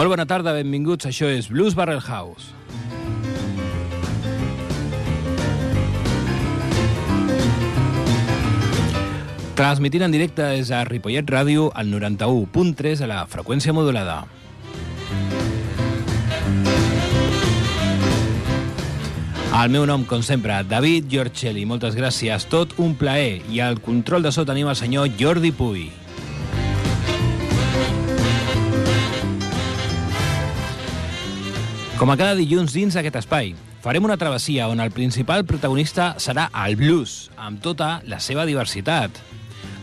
Molt bona tarda, benvinguts. Això és Blues Barrel House. Transmitint en directe és a Ripollet Ràdio al 91.3 a la freqüència modulada. El meu nom, com sempre, David Giorcelli. Moltes gràcies, tot un plaer. I al control de so tenim el senyor Jordi Puy. Com a cada dilluns dins d'aquest espai, farem una travessia on el principal protagonista serà el blues, amb tota la seva diversitat.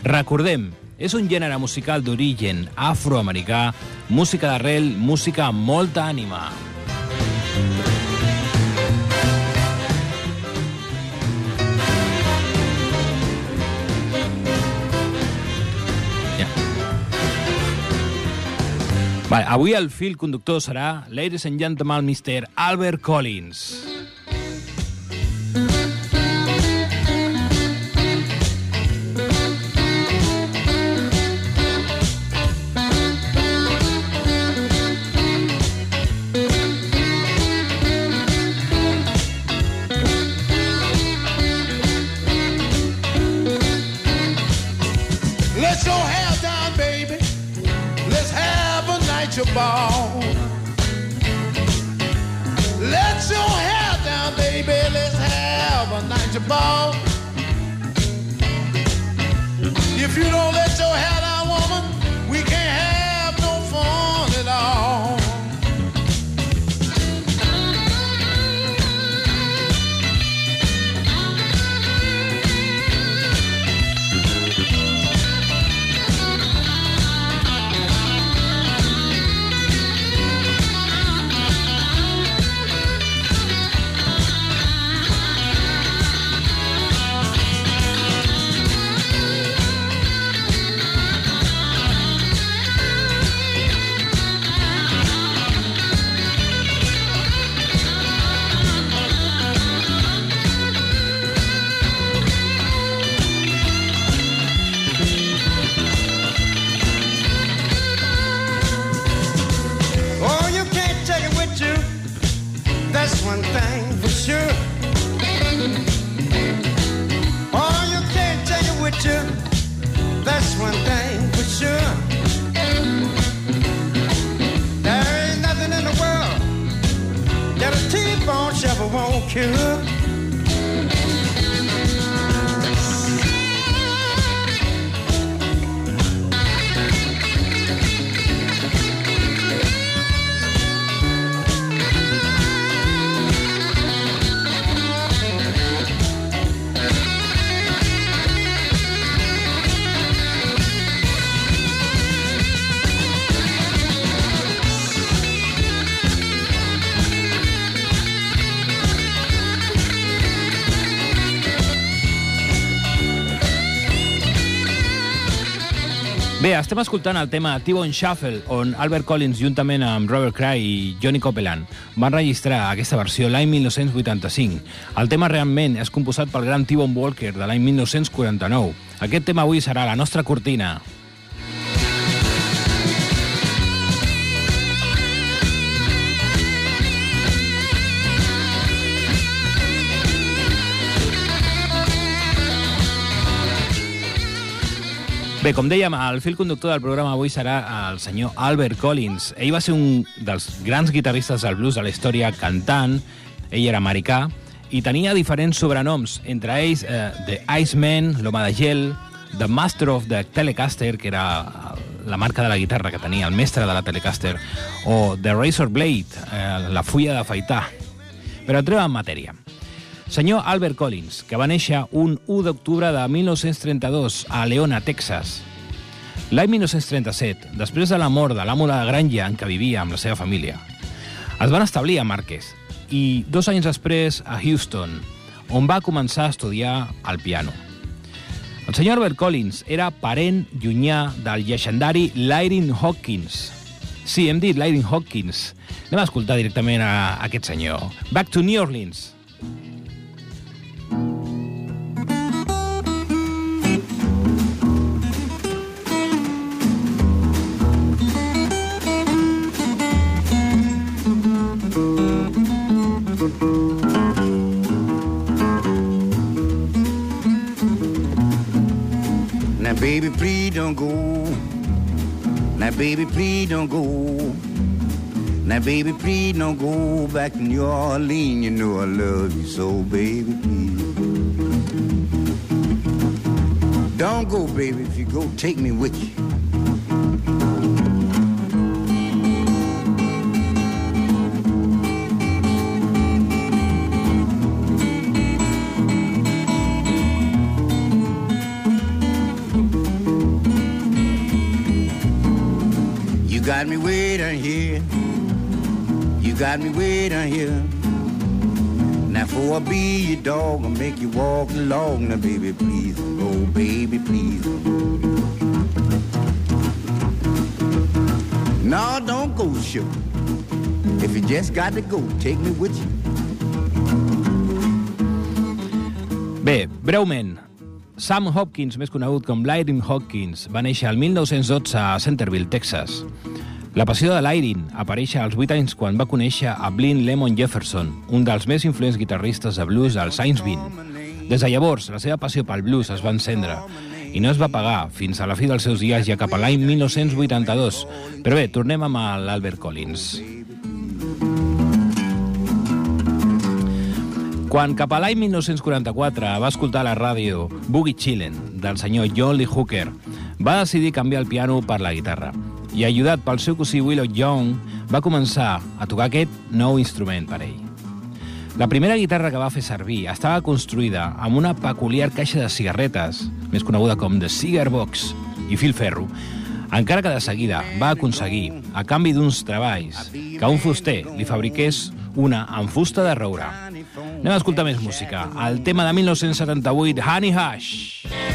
Recordem, és un gènere musical d'origen afroamericà, música d'arrel, música amb molta ànima. Ja. Vale, avui el fil conductor serà, ladies and gentlemen, Mr. Albert Collins. Estem escoltant el tema T-Bone Shuffle, on Albert Collins, juntament amb Robert Cray i Johnny Copeland, van registrar aquesta versió l'any 1985. El tema realment és composat pel gran T-Bone Walker de l'any 1949. Aquest tema avui serà la nostra cortina. Bé, com dèiem, el fil conductor del programa avui serà el senyor Albert Collins. Ell va ser un dels grans guitarristes del blues de la història, cantant, ell era americà, i tenia diferents sobrenoms, entre ells eh, The Iceman, l'home de gel, The Master of the Telecaster, que era la marca de la guitarra que tenia, el mestre de la Telecaster, o The Razor Blade, eh, la fulla d'afaitar. Però entrem en matèria. Senyor Albert Collins, que va néixer un 1 d'octubre de 1932 a Leona, Texas. L'any 1937, després de la mort de l'amo de la granja en què vivia amb la seva família, es van establir a Marques i dos anys després a Houston, on va començar a estudiar el piano. El senyor Albert Collins era parent llunyà del llegendari Lyrin Hawkins. Sí, hem dit Lyrin Hawkins. Anem a escoltar directament a aquest senyor. Back to New Orleans. Don't go. Now, baby, please don't go. Now, baby, please don't go back to New Orleans. You know I love you so, baby, please. Don't go, baby. If you go, take me with you. You got me down here. Now, for I be your dog, I'll make you walk along. Now, baby, please go, baby, please. No, don't go, sure. If you just got to go, take me with you. Bé, breument, Sam Hopkins, més conegut com Lyrin Hopkins, va néixer el 1912 a Centerville, Texas. La passió de Lyrin apareix als 8 anys quan va conèixer a Blin Lemon Jefferson, un dels més influents guitarristes de blues dels anys 20. Des de llavors, la seva passió pel blues es va encendre i no es va pagar fins a la fi dels seus dies ja cap a l'any 1982. Però bé, tornem amb l'Albert Collins. Quan cap a l'any 1944 va escoltar a la ràdio Boogie Chillin' del senyor John Lee Hooker, va decidir canviar el piano per la guitarra i, ajudat pel seu cosí Willow Young, va començar a tocar aquest nou instrument per ell. La primera guitarra que va fer servir estava construïda amb una peculiar caixa de cigarretes, més coneguda com The Cigar Box, i fil ferro, encara que de seguida va aconseguir, a canvi d'uns treballs, que un fuster li fabriqués una amb fusta de roure. Anem a escoltar més música. El tema de 1978, Honey Hush. Oh,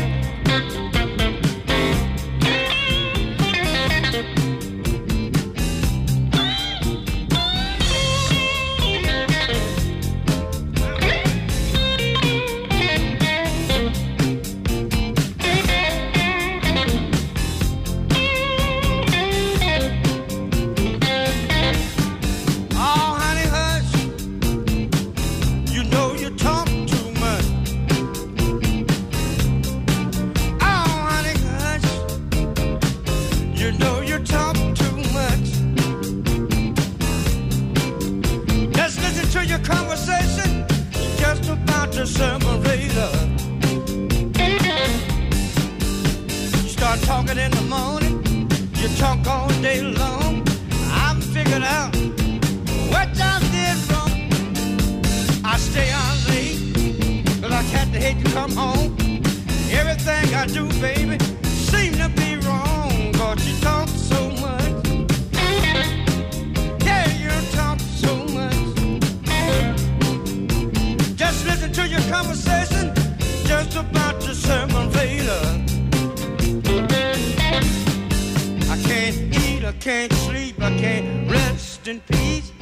can't sleep, I can't rest in peace.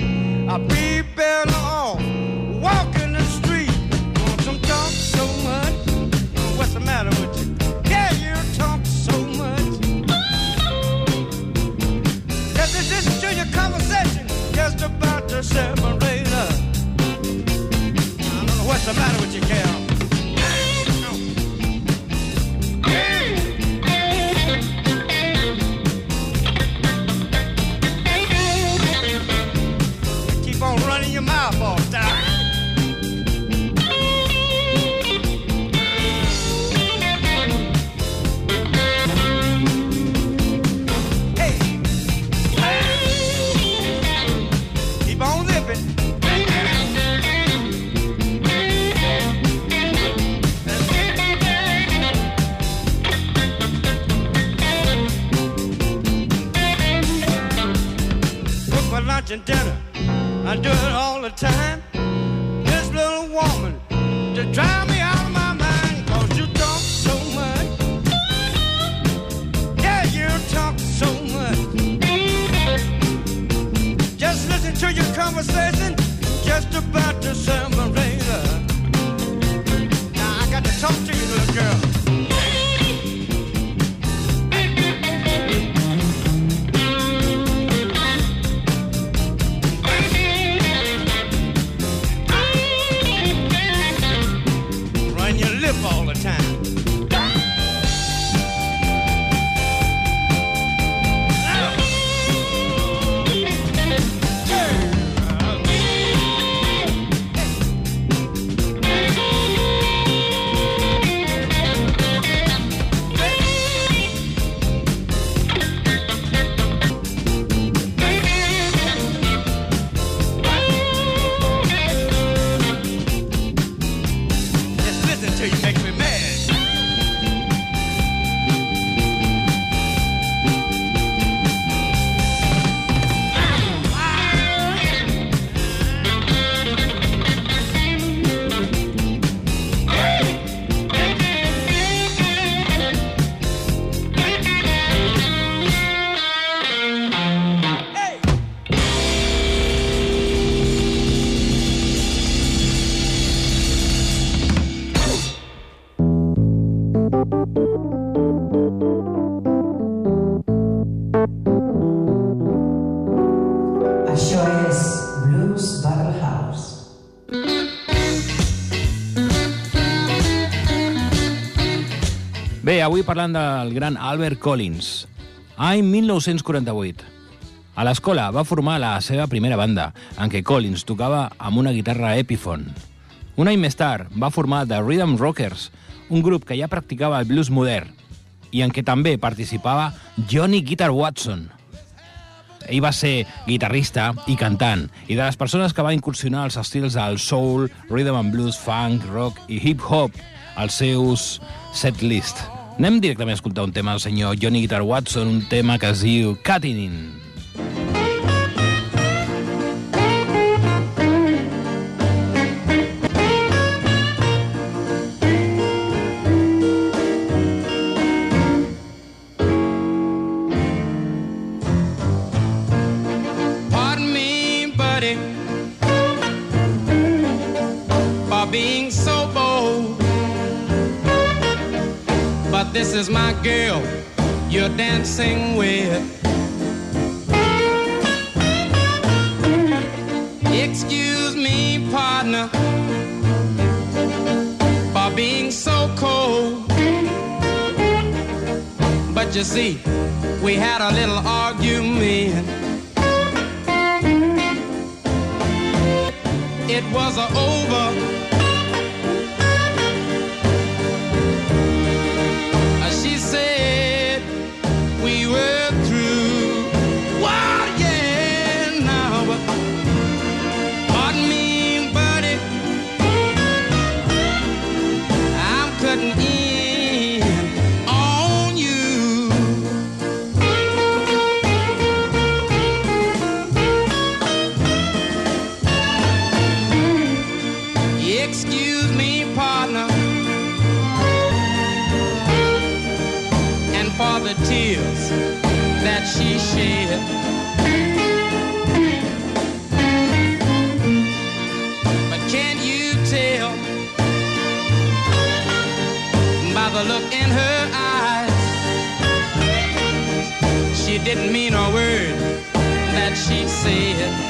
I'll be avui parlant del gran Albert Collins. Any 1948. A l'escola va formar la seva primera banda, en què Collins tocava amb una guitarra Epiphone. Un any més tard va formar The Rhythm Rockers, un grup que ja practicava el blues modern i en què també participava Johnny Guitar Watson. Ell va ser guitarrista i cantant, i de les persones que va incursionar els estils del soul, rhythm and blues, funk, rock i hip-hop als seus set list. Anem directament a escoltar un tema del senyor Johnny Guitar Watson, un tema que es diu Cutting In. The tears that she shed. But can't you tell by the look in her eyes? She didn't mean a word that she said.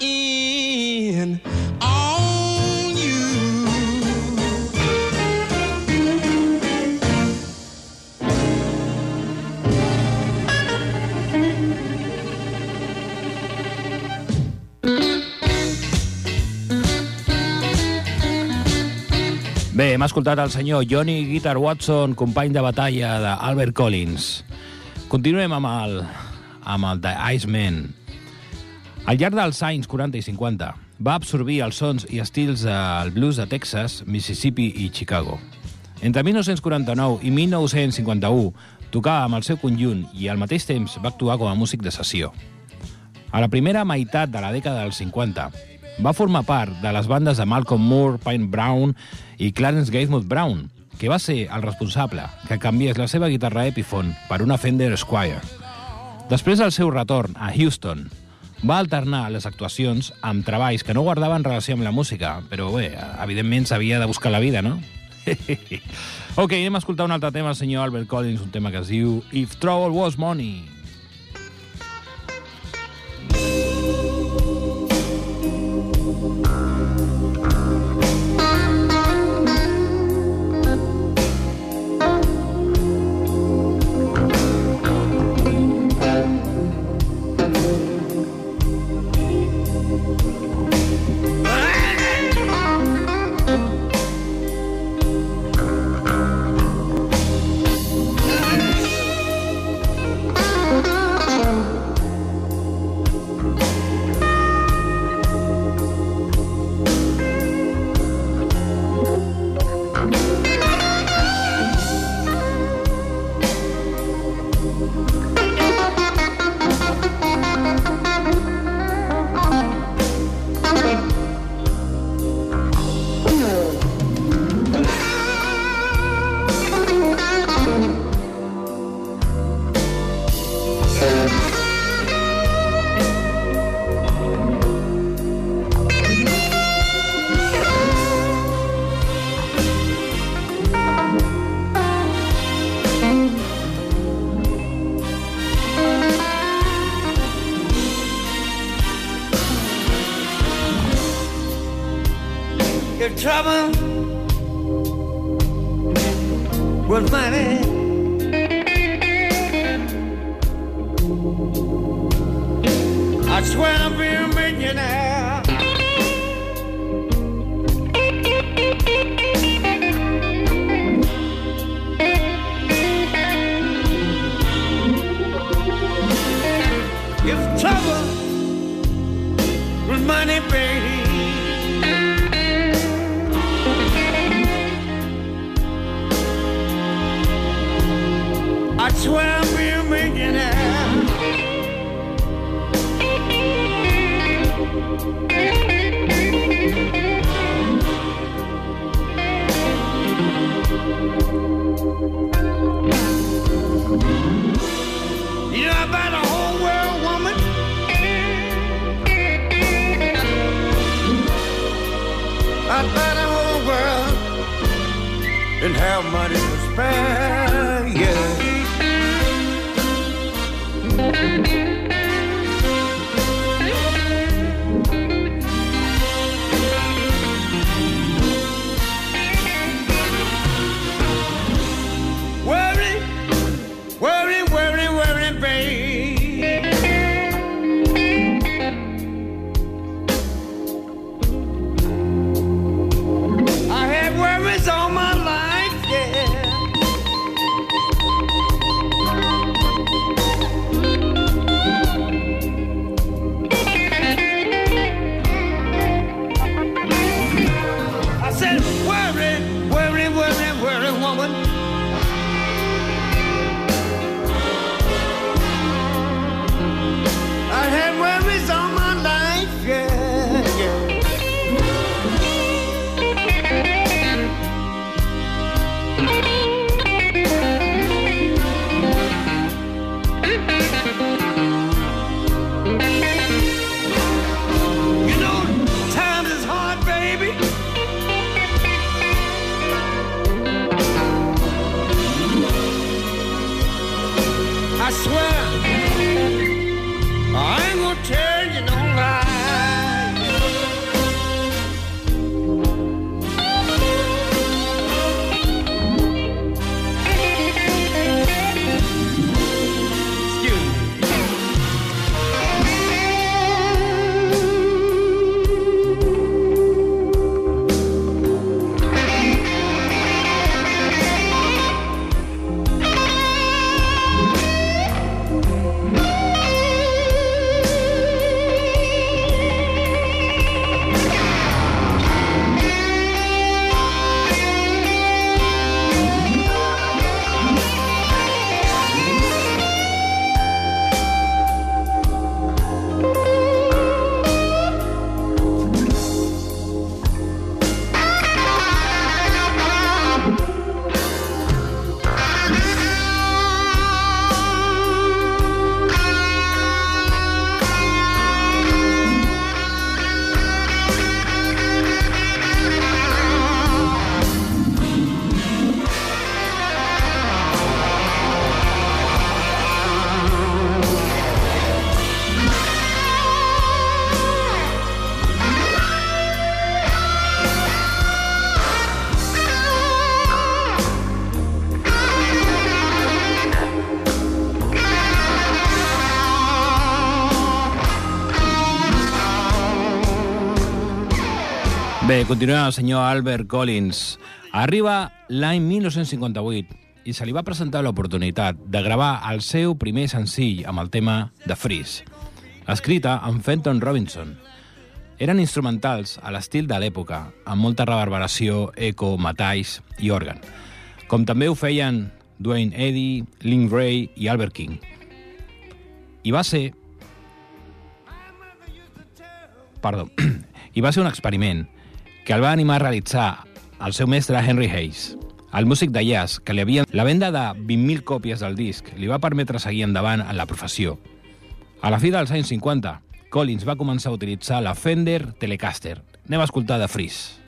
In on you. Bé, hem escoltat el senyor Johnny Guitar Watson, company de batalla d'Albert Collins. Continuem amb el, amb el The Iceman. Al llarg dels anys 40 i 50 va absorbir els sons i estils del blues de Texas, Mississippi i Chicago. Entre 1949 i 1951 tocava amb el seu conjunt i al mateix temps va actuar com a músic de sessió. A la primera meitat de la dècada dels 50 va formar part de les bandes de Malcolm Moore, Pine Brown i Clarence Gatemouth Brown, que va ser el responsable que canviés la seva guitarra Epiphone per una Fender Squire. Després del seu retorn a Houston, va alternar les actuacions amb treballs que no guardaven relació amb la música, però bé, evidentment s'havia de buscar la vida, no? ok, anem a escoltar un altre tema, senyor Albert Collins, un tema que es diu If Trouble Was Money. Bé, continua el senyor Albert Collins. Arriba l'any 1958 i se li va presentar l'oportunitat de gravar el seu primer senzill amb el tema The Freeze, escrita amb Fenton Robinson. Eren instrumentals a l'estil de l'època, amb molta reverberació, eco, metalls i òrgan, com també ho feien Dwayne Eddy, Link Ray i Albert King. I va ser... Perdó. I va ser un experiment que el va animar a realitzar el seu mestre Henry Hayes. El músic de jazz, que li havia... La venda de 20.000 còpies del disc li va permetre seguir endavant en la professió. A la fi dels anys 50, Collins va començar a utilitzar la Fender Telecaster. Anem a escoltar de Freeze.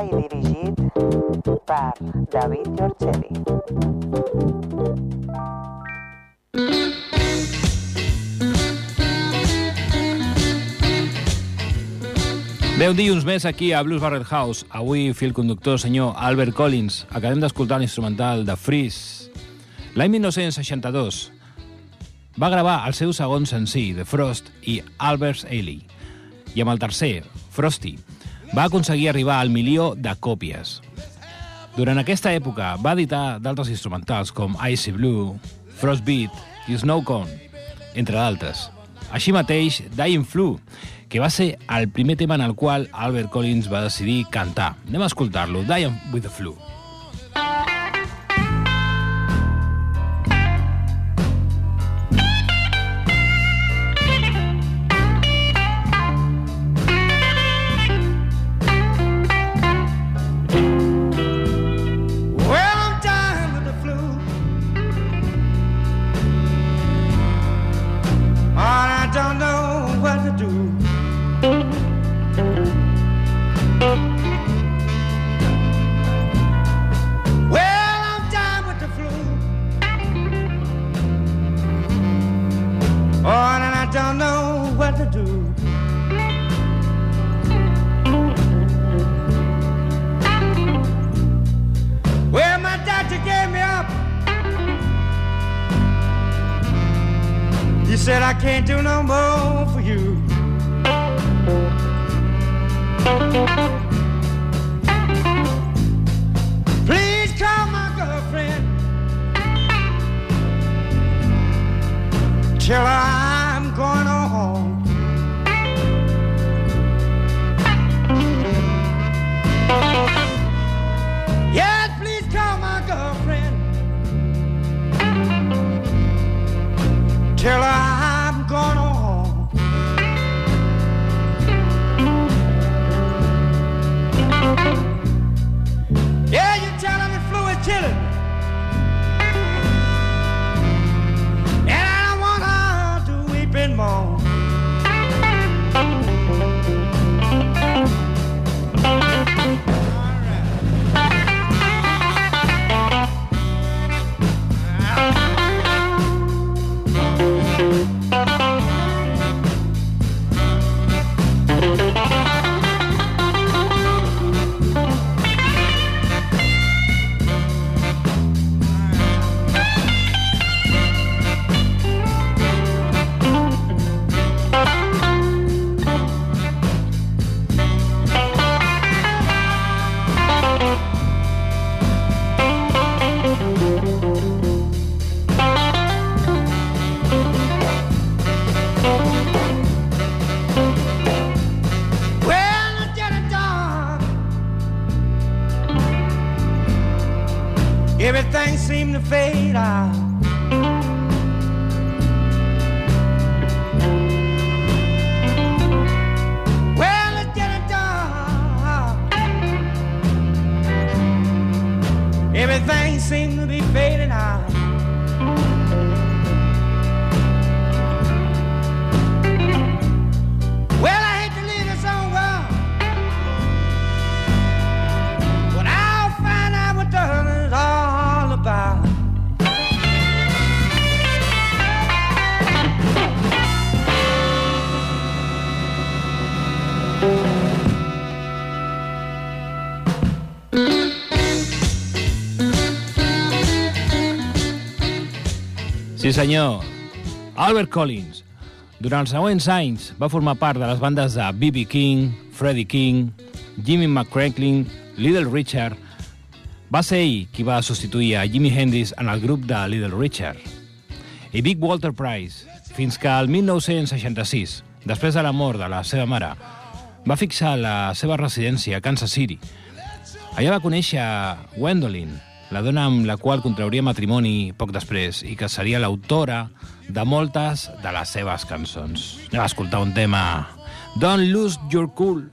Espai dirigit per David Giorgetti. Bé, un dilluns més aquí a Blues Barrel House. Avui, fil conductor, senyor Albert Collins. Acabem d'escoltar l'instrumental de Freeze. L'any 1962 va gravar el seu segon senzill, The Frost i Albert's Ailey. I amb el tercer, Frosty, va aconseguir arribar al milió de còpies. Durant aquesta època va editar d'altres instrumentals com Icy Blue, Frostbeat i Snowcone, entre d'altres. Així mateix, Dying Flu, que va ser el primer tema en el qual Albert Collins va decidir cantar. Anem a escoltar-lo, Dying with the Flu. Senyor. Albert Collins. Durant els següents anys va formar part de les bandes de B.B. King, Freddie King, Jimmy McCranklin, Little Richard. Va ser ell qui va substituir a Jimi Hendrix en el grup de Little Richard. I Big Walter Price, fins que el 1966, després de la mort de la seva mare, va fixar la seva residència a Kansas City. Allà va conèixer Gwendolyn, la dona amb la qual contrauria matrimoni poc després i que seria l'autora de moltes de les seves cançons. Anem a escoltar un tema. Don't lose your cool.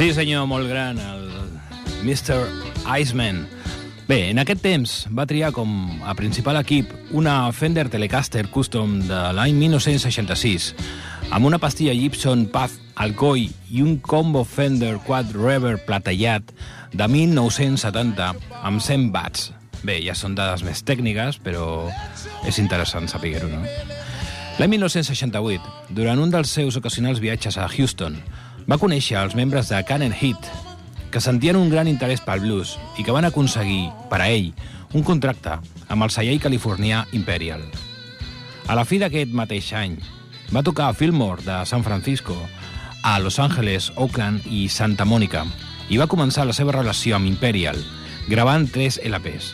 Sí, senyor, molt gran, el Mr. Iceman. Bé, en aquest temps va triar com a principal equip una Fender Telecaster Custom de l'any 1966 amb una pastilla Gibson Path Alcoy i un combo Fender Quad Reverb platellat de 1970 amb 100 watts. Bé, ja són dades més tècniques, però és interessant saber-ho, no? L'any 1968, durant un dels seus ocasionals viatges a Houston, va conèixer els membres de Cannon Heat, que sentien un gran interès pel blues i que van aconseguir, per a ell, un contracte amb el celler californià Imperial. A la fi d'aquest mateix any, va tocar a Fillmore de San Francisco, a Los Angeles, Oakland i Santa Mònica, i va començar la seva relació amb Imperial, gravant tres LPs.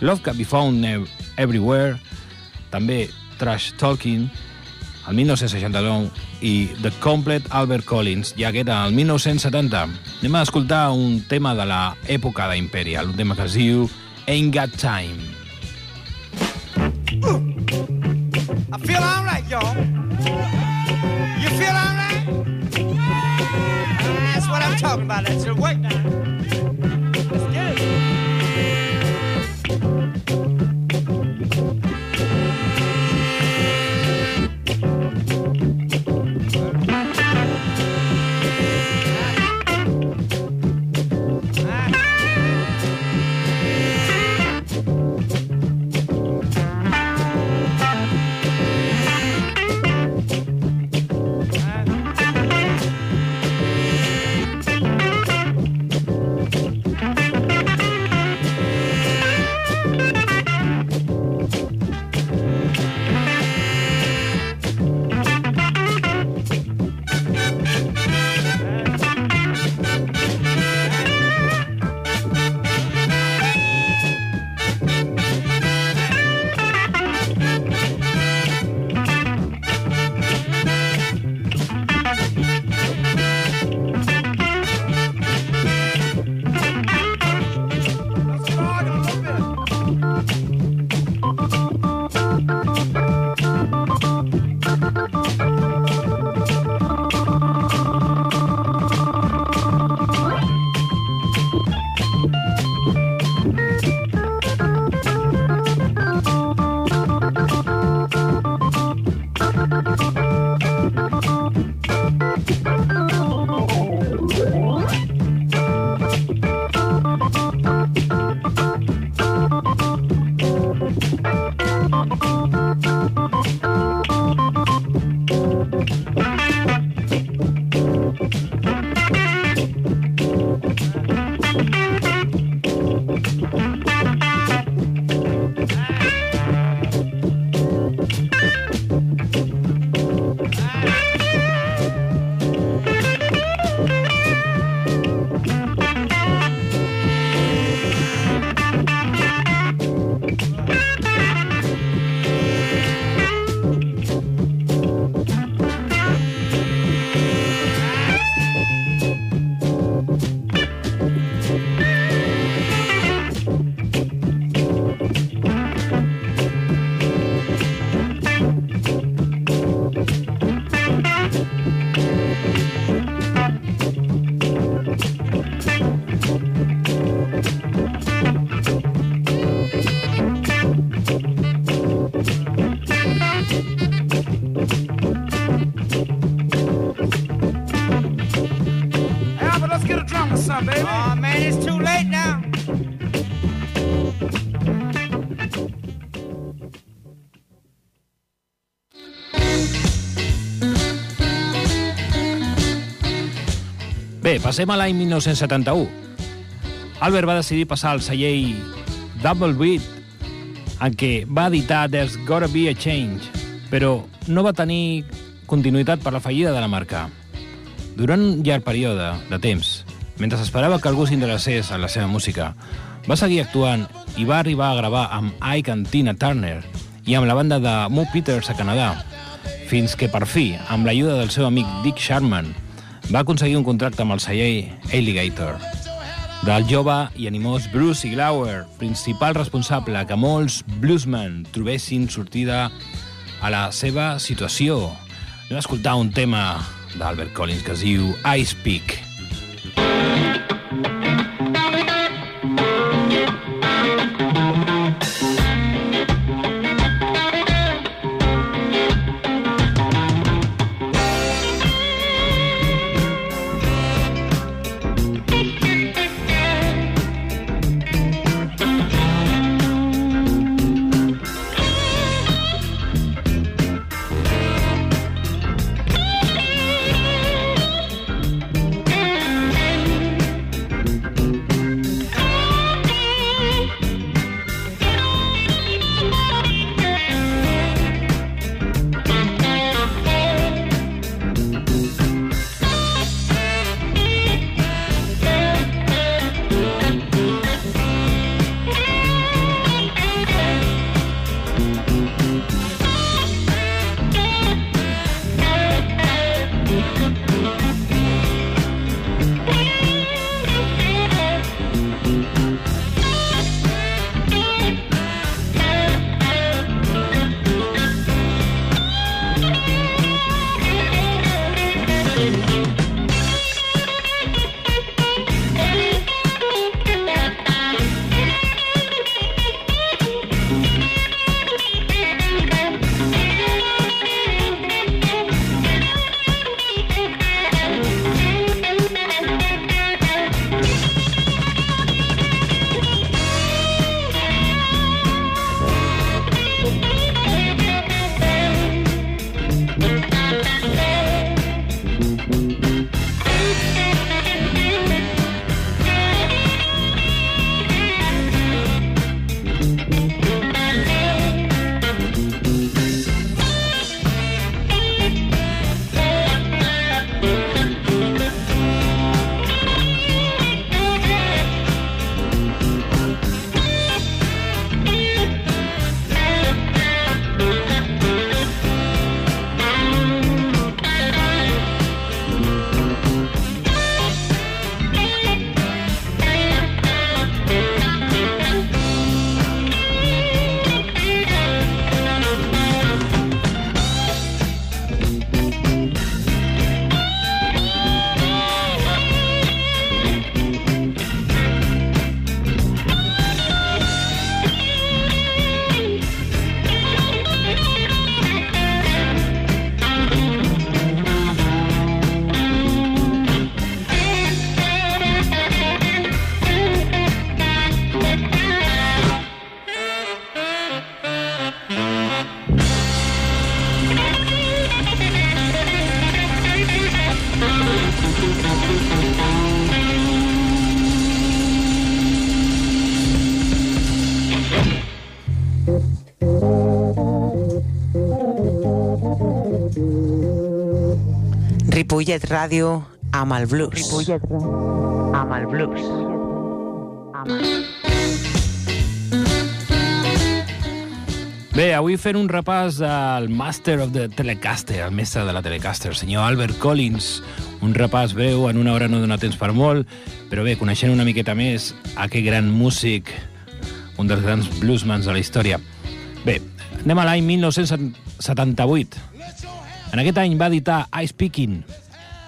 Love Can Be Found Ev- Everywhere, també Trash Talking, el 1969, i The Complete Albert Collins, ja que era el 1970. Anem a escoltar un tema de l'època d'Imperial, un tema que es diu Ain't Got Time. I feel all right, y'all. You feel all right? That's what I'm talking about. That's your work now. Passem a l'any 1971. Albert va decidir passar al celler Double Beat, en què va editar There's Gotta Be a Change, però no va tenir continuïtat per la fallida de la marca. Durant un llarg període de temps, mentre esperava que algú s'interessés en la seva música, va seguir actuant i va arribar a gravar amb Ike and Tina Turner i amb la banda de Moo Peters a Canadà, fins que per fi, amb l'ajuda del seu amic Dick Sharman, va aconseguir un contracte amb el celler Alligator. Del jove i animós Bruce Iglauer, principal responsable que molts bluesmen trobessin sortida a la seva situació. A escoltar un tema d'Albert Collins que es diu Ice Peak. Ripollet Ràdio amb el blues. Ripollet amb el blues. Amb el... Bé, avui fent un repàs al Master of the Telecaster, el mestre de la Telecaster, el senyor Albert Collins. Un repàs breu, en una hora no dona temps per molt, però bé, coneixent una miqueta més aquest gran músic, un dels grans bluesmans de la història. Bé, anem a l'any 1978. En aquest any va editar Ice Picking,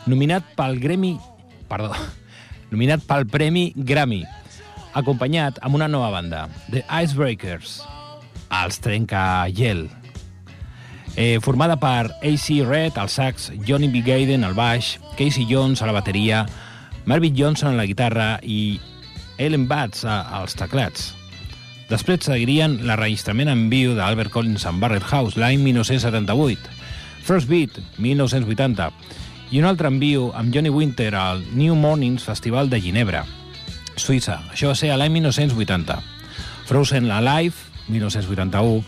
nominat pel Grammy... Perdó, nominat pel Premi Grammy, acompanyat amb una nova banda, The Icebreakers, els Trencagel, eh, formada per AC Red al sax, Johnny B. Gaiden al baix, Casey Jones a la bateria, Marvin Johnson a la guitarra i Ellen Batts als teclats. Després seguirien l'enregistrament en viu d'Albert Collins amb Barrett House l'any 1978, First Beat, 1980, i un altre en viu amb Johnny Winter al New Mornings Festival de Ginebra, Suïssa. Això va ser l'any 1980. Frozen Alive, 1981,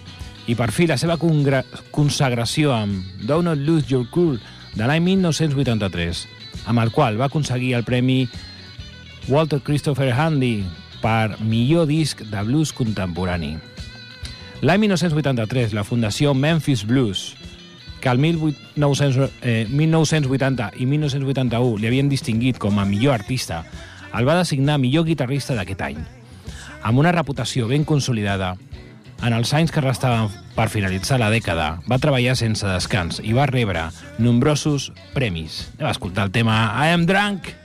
i per fi la seva consagració amb Don't Lose Your Cool de l'any 1983, amb el qual va aconseguir el premi Walter Christopher Handy per millor disc de blues contemporani. L'any 1983, la Fundació Memphis Blues, que al 1900, eh, 1980 i 1981 li havien distingit com a millor artista, el va designar millor guitarrista d'aquest any. Amb una reputació ben consolidada, en els anys que restaven per finalitzar la dècada, va treballar sense descans i va rebre nombrosos premis. Anem a escoltar el tema I Am Drunk.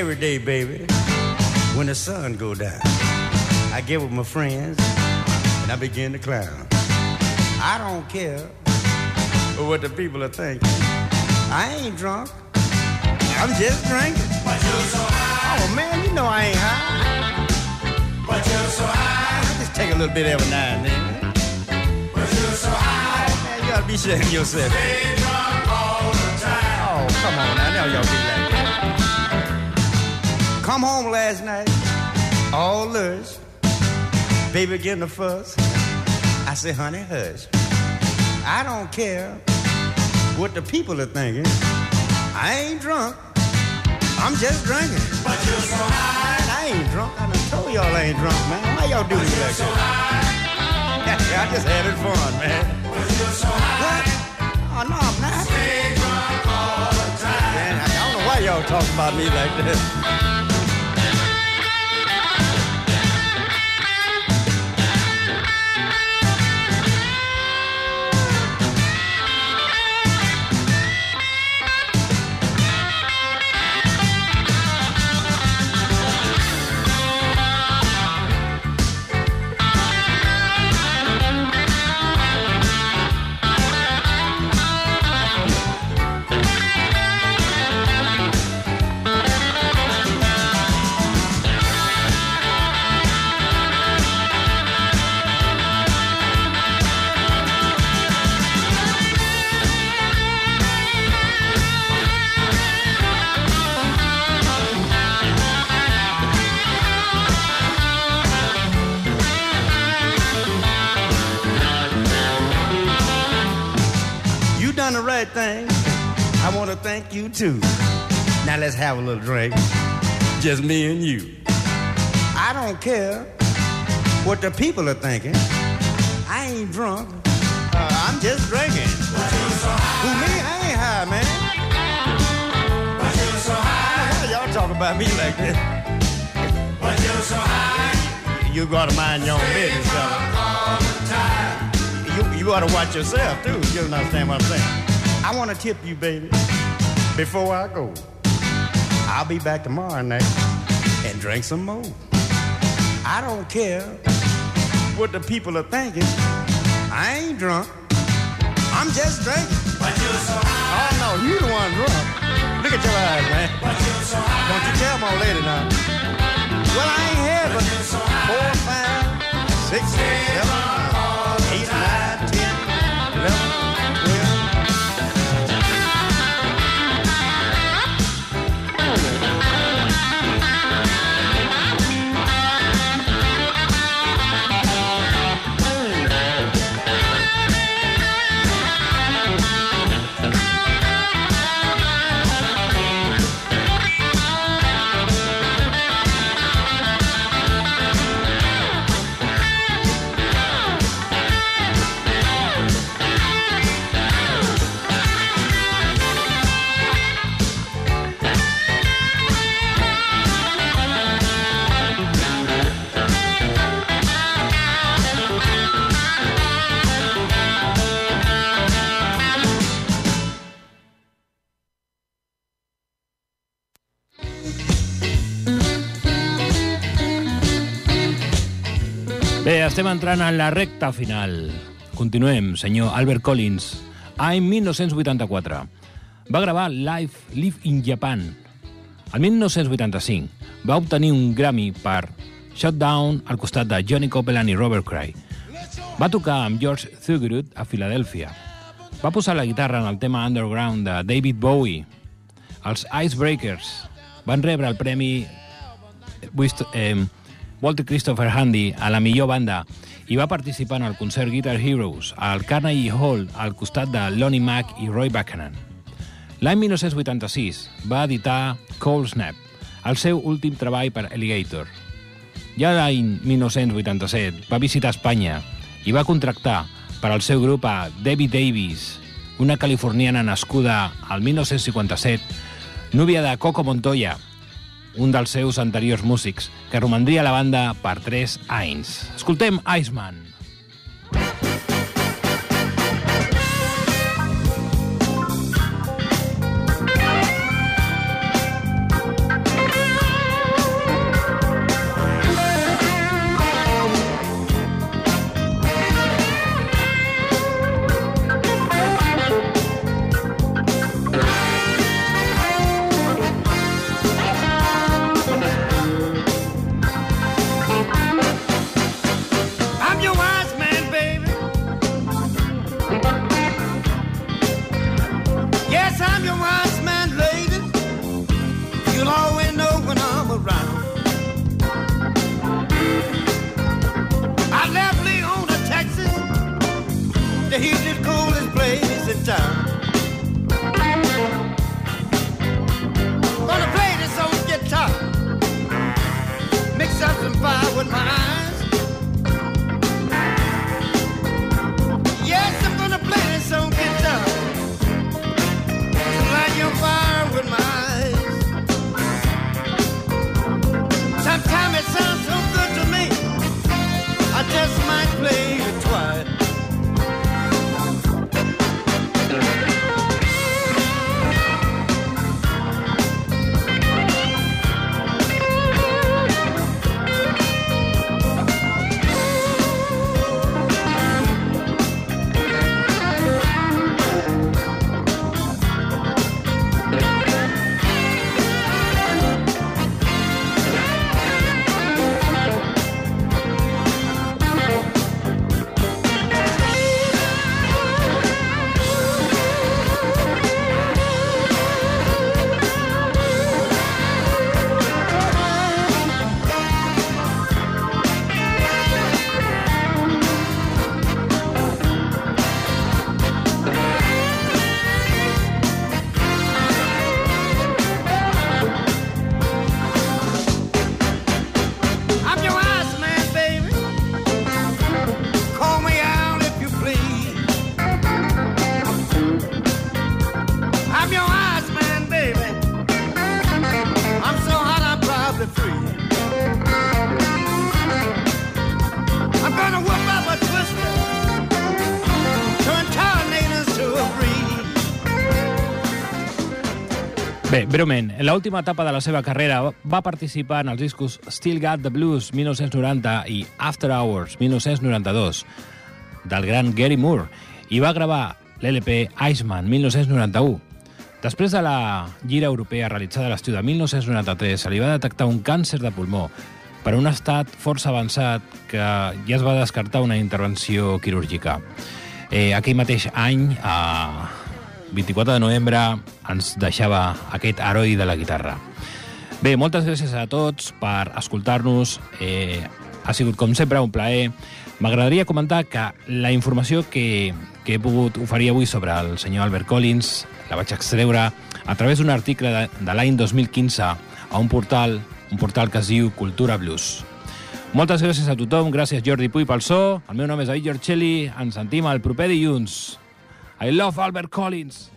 Every day, baby, when the sun go down, I get with my friends and I begin to clown. I don't care what the people are thinking. I ain't drunk. I'm just drinking. But you're so high, Oh man, you know I ain't high. but you're so high, I just take a little bit every now and then. but you're so high. Man, you gotta be ashamed yourself. Stay drunk all the time. Oh, come on now. Now y'all be. Come home last night, all lush. Baby getting a fuss. I say, honey, hush. I don't care what the people are thinking. I ain't drunk. I'm just drinking. But you're so high, I ain't drunk. I done told y'all I ain't drunk, man. Why y'all do me like this? I just had it fun, man. But you're so What? Oh, no, I'm not. Stay drunk all the time. Man, I don't know why y'all talk about me like this. Want to thank you too. Now let's have a little drink. Just me and you. I don't care what the people are thinking. I ain't drunk. Uh, I'm just drinking. Who me? I ain't high, man. Don't know why y'all talk about me like this. You gotta mind your own business, fella. You, you gotta watch yourself too. You understand what I'm saying? I wanna tip you, baby, before I go. I'll be back tomorrow night and drink some more. I don't care what the people are thinking. I ain't drunk. I'm just drinking. but you're smart Oh no, you the one drunk. Look at your eyes, man. Don't you tell my lady now. Well, I ain't had but four, five, six, seven, estem entrant en la recta final. Continuem, senyor Albert Collins. Any 1984. Va gravar Live, Live in Japan. El 1985 va obtenir un Grammy per Shutdown al costat de Johnny Copeland i Robert Cray. Va tocar amb George Thorogood a Filadèlfia. Va posar la guitarra en el tema Underground de David Bowie. Els Icebreakers van rebre el premi eh, Walter Christopher Handy a la millor banda i va participar en el concert Guitar Heroes al Carnegie Hall al costat de Lonnie Mack i Roy Buchanan. L'any 1986 va editar Cold Snap, el seu últim treball per Alligator. Ja l'any 1987 va visitar Espanya i va contractar per al seu grup a Debbie Davis, una californiana nascuda al 1957, núvia de Coco Montoya, un dels seus anteriors músics, que romandria la banda per 3 anys. Escoltem Iceman. Breument, en l'última etapa de la seva carrera va participar en els discos Still Got the Blues 1990 i After Hours 1992 del gran Gary Moore i va gravar l'LP Iceman 1991. Després de la gira europea realitzada a l'estiu de 1993, se li va detectar un càncer de pulmó per un estat força avançat que ja es va descartar una intervenció quirúrgica. Eh, aquell mateix any, a 24 de novembre, ens deixava aquest heroi de la guitarra. Bé, moltes gràcies a tots per escoltar-nos. Eh, ha sigut, com sempre, un plaer. M'agradaria comentar que la informació que, que he pogut oferir avui sobre el senyor Albert Collins la vaig extreure a través d'un article de, de l'any 2015 a un portal, un portal que es diu Cultura Blues. Moltes gràcies a tothom, gràcies Jordi Puy pel so, el meu nom és David Giorcelli, ens sentim el proper dilluns. I love Albert Collins.